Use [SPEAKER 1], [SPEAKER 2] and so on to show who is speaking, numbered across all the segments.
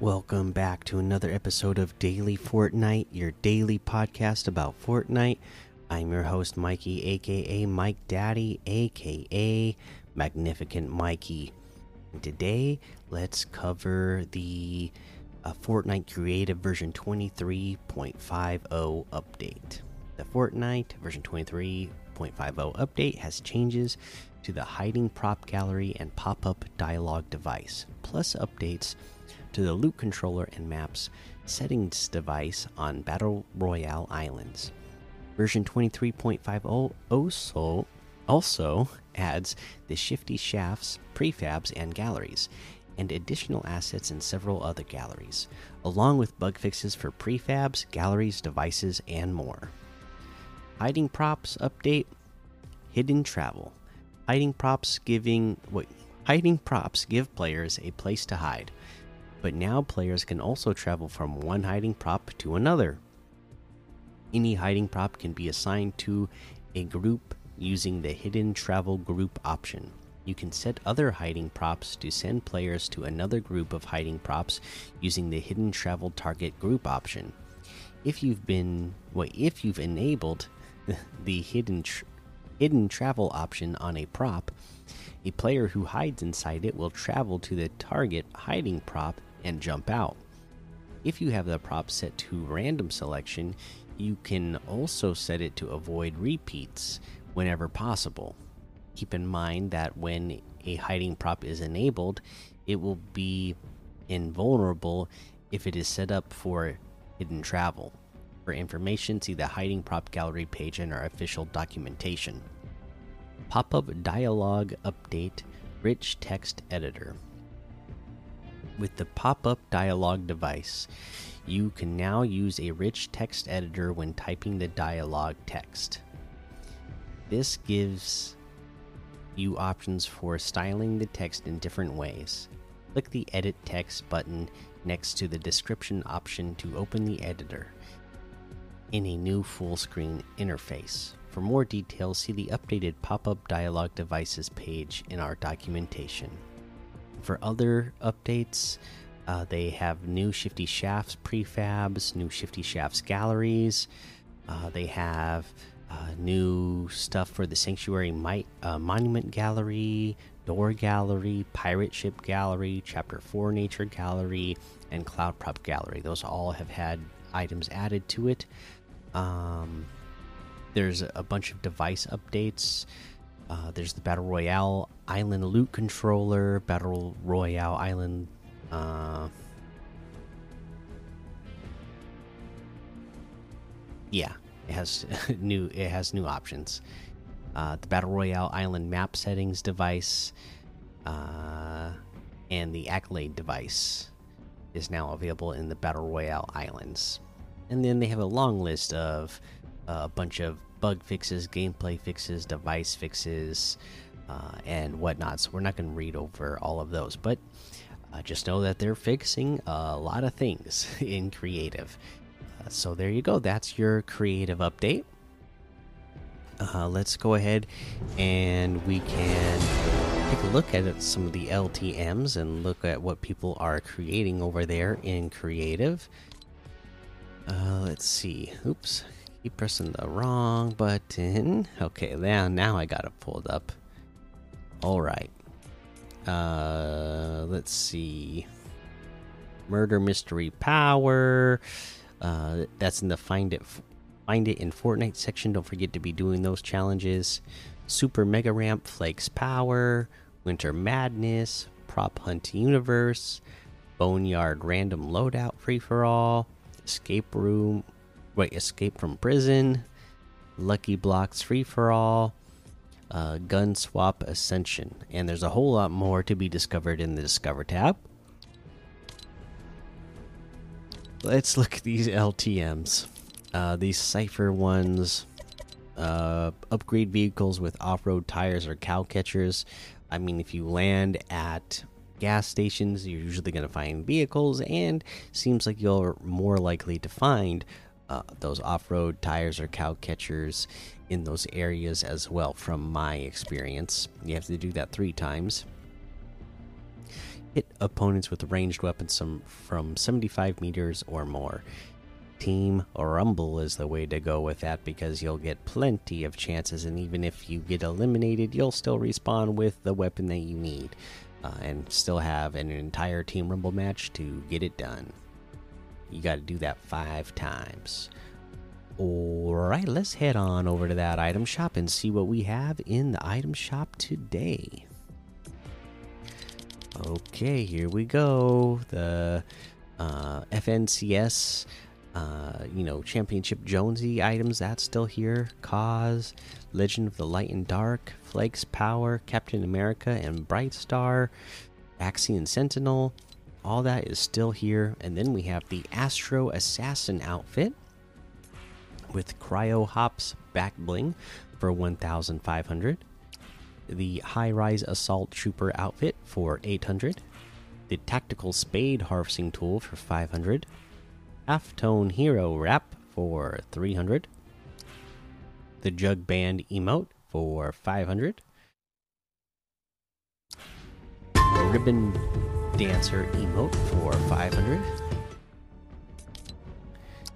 [SPEAKER 1] welcome back to another episode of Daily Fortnite, your daily podcast about Fortnite. I'm your host, Mikey, aka Mike Daddy, aka Magnificent Mikey. And today, let's cover the uh, Fortnite Creative version 23.50 update. The Fortnite version 23.50 update has changes to the hiding prop gallery and pop up dialogue device, plus updates to the loot controller and maps settings device on Battle Royale Islands. Version 23.50 also, adds the shifty shafts, prefabs, and galleries, and additional assets in several other galleries, along with bug fixes for prefabs, galleries, devices, and more. Hiding props update Hidden travel. Hiding props giving wait, hiding props give players a place to hide but now players can also travel from one hiding prop to another. Any hiding prop can be assigned to a group using the hidden travel group option. You can set other hiding props to send players to another group of hiding props using the hidden travel target group option. If you've been well, if you've enabled the hidden tr hidden travel option on a prop, a player who hides inside it will travel to the target hiding prop and jump out. If you have the prop set to random selection, you can also set it to avoid repeats whenever possible. Keep in mind that when a hiding prop is enabled, it will be invulnerable if it is set up for hidden travel. For information, see the hiding prop gallery page in our official documentation. Pop up dialogue update rich text editor. With the pop up dialogue device, you can now use a rich text editor when typing the dialogue text. This gives you options for styling the text in different ways. Click the Edit Text button next to the description option to open the editor in a new full screen interface. For more details, see the updated pop up dialogue devices page in our documentation for other updates, uh, they have new Shifty Shafts prefabs, new Shifty Shafts galleries. Uh, they have uh, new stuff for the Sanctuary Might, uh, Monument Gallery, Door Gallery, Pirate Ship Gallery, Chapter 4 Nature Gallery, and Cloud Prop Gallery. Those all have had items added to it. Um, there's a bunch of device updates. Uh, there's the Battle Royale Island Loot Controller, Battle Royale Island. Uh, yeah, it has new. It has new options. Uh, the Battle Royale Island map settings device, uh, and the Accolade device is now available in the Battle Royale Islands. And then they have a long list of a bunch of bug fixes, gameplay fixes, device fixes, uh, and whatnot. So we're not going to read over all of those, but uh, just know that they're fixing a lot of things in creative. Uh, so there you go. That's your creative update. Uh, let's go ahead and we can take a look at some of the LTMs and look at what people are creating over there in creative. Uh, let's see. Oops, Keep pressing the wrong button. Okay, now now I got it pulled up. All right. Uh, let's see. Murder mystery power. Uh, that's in the find it find it in Fortnite section. Don't forget to be doing those challenges. Super Mega Ramp Flakes Power, Winter Madness, Prop Hunt Universe, Boneyard Random Loadout Free for All, Escape Room Escape from Prison, Lucky Blocks Free for All, uh, Gun Swap Ascension, and there's a whole lot more to be discovered in the Discover tab. Let's look at these LTMs. Uh, these Cypher ones, uh, upgrade vehicles with off road tires or cow catchers. I mean, if you land at gas stations, you're usually going to find vehicles, and seems like you're more likely to find uh, those off-road tires or cow catchers in those areas as well from my experience you have to do that three times Hit opponents with ranged weapons some, from 75 meters or more. Team Rumble is the way to go with that because you'll get plenty of chances, and even if you get eliminated, you'll still respawn with the weapon that you need uh, and still have an entire Team Rumble match to get it done. You got to do that five times. Alright, let's head on over to that item shop and see what we have in the item shop today. Okay, here we go. The uh, FNCS, uh, you know, Championship Jonesy items, that's still here. Cause, Legend of the Light and Dark, Flakes Power, Captain America, and Bright Star, Axion Sentinel, all that is still here. And then we have the Astro Assassin outfit with Cryo Hops back bling for 1,500. The High Rise Assault Trooper outfit for 800. The Tactical Spade Harvesting Tool for 500. Half Tone Hero Wrap for 300. The Jug Band emote for 500. Ribbon Dancer emote for 500.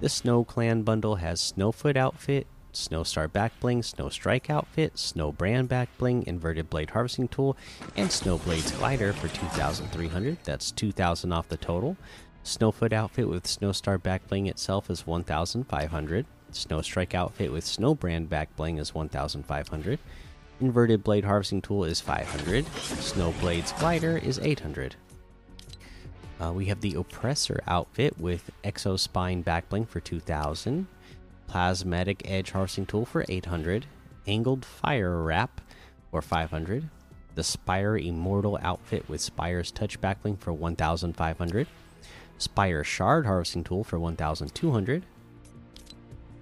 [SPEAKER 1] The Snow Clan bundle has Snowfoot outfit, Snowstar back bling, Snow Strike outfit, Snow Brand back bling, Inverted Blade harvesting tool, and Snowblades glider for 2,300. That's 2,000 off the total. Snowfoot outfit with Snowstar back bling itself is 1,500. Snow Strike outfit with Snow Brand back bling is 1,500. Inverted Blade harvesting tool is 500. Snowblades glider is 800. Uh, we have the Oppressor outfit with Exo Spine Backbling for 2000, Plasmatic Edge Harvesting Tool for 800, Angled Fire Wrap for 500, the Spire Immortal outfit with Spire's Touch Backbling for 1500, Spire Shard Harvesting Tool for 1200.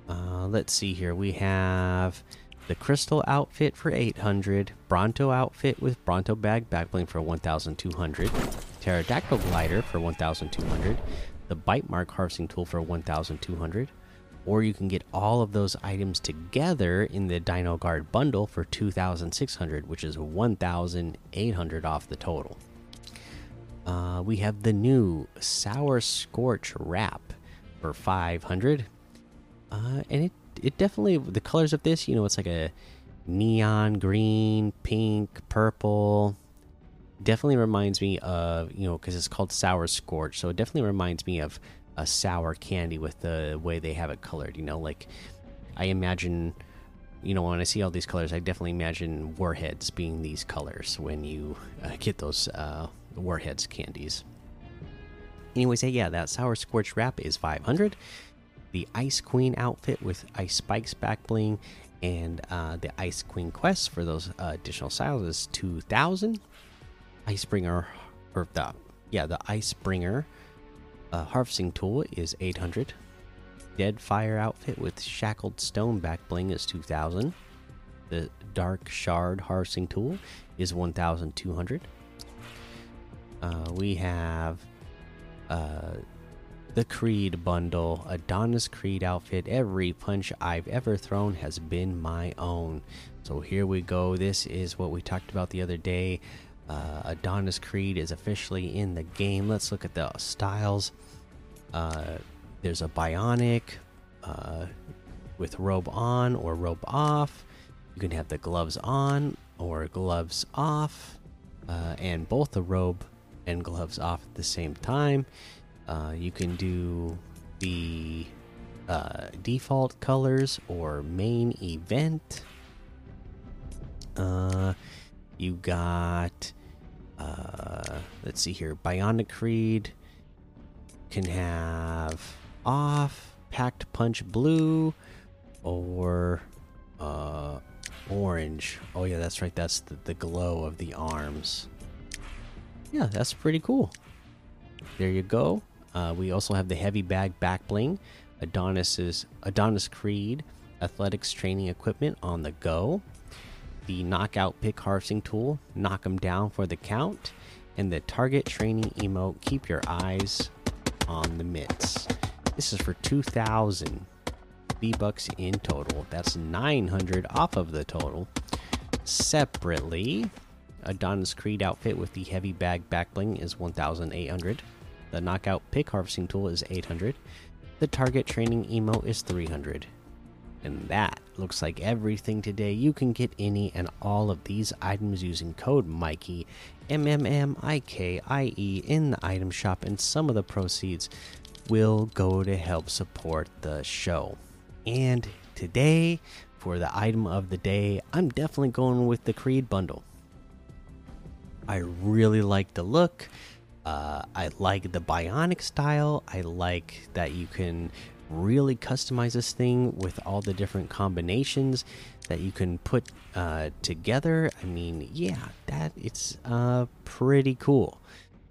[SPEAKER 1] Uh, let's see here. We have the Crystal outfit for 800, Bronto outfit with Bronto bag backbling for 1200, Pterodactyl glider for 1200, the Bite Mark harvesting tool for 1200, or you can get all of those items together in the Dino Guard bundle for 2600, which is 1800 off the total. Uh, we have the new Sour Scorch wrap for 500, uh, and it it definitely the colors of this, you know, it's like a neon green, pink, purple. Definitely reminds me of you know because it's called sour scorch, so it definitely reminds me of a sour candy with the way they have it colored. You know, like I imagine, you know, when I see all these colors, I definitely imagine warheads being these colors when you uh, get those uh, warheads candies. Anyways, hey yeah, that sour scorch wrap is 500 the Ice Queen outfit with Ice Spikes back bling, and uh, the Ice Queen quest for those uh, additional styles is 2000. Icebringer, or the yeah, the Icebringer uh, harvesting tool is 800. Dead Fire outfit with Shackled Stone back bling is 2000. The Dark Shard harvesting tool is 1200. Uh, we have uh, the Creed bundle, Adonis Creed outfit. Every punch I've ever thrown has been my own. So here we go. This is what we talked about the other day. Uh, Adonis Creed is officially in the game. Let's look at the styles. Uh, there's a bionic uh, with robe on or robe off. You can have the gloves on or gloves off, uh, and both the robe and gloves off at the same time. Uh, you can do the uh, default colors or main event. Uh, you got, let's see here, Bionic Creed can have off, Packed Punch Blue, or uh, orange. Oh, yeah, that's right. That's the, the glow of the arms. Yeah, that's pretty cool. There you go. Uh, we also have the heavy bag back bling, Adonis's Adonis Creed athletics training equipment on the go, the knockout pick harvesting tool, knock them down for the count, and the target training emote. Keep your eyes on the mitts. This is for 2,000 V bucks in total. That's 900 off of the total. Separately, Adonis Creed outfit with the heavy bag back bling is 1,800. The knockout pick harvesting tool is 800. The target training emo is 300. And that looks like everything today. You can get any and all of these items using code Mikey, M M M I K I E, in the item shop, and some of the proceeds will go to help support the show. And today, for the item of the day, I'm definitely going with the Creed bundle. I really like the look. Uh, I like the bionic style. I like that you can really customize this thing with all the different combinations that you can put uh, together. I mean, yeah, that it's uh, pretty cool.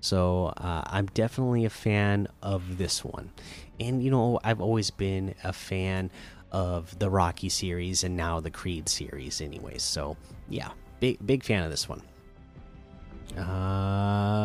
[SPEAKER 1] So uh, I'm definitely a fan of this one, and you know I've always been a fan of the Rocky series and now the Creed series, anyways. So yeah, big big fan of this one. Uh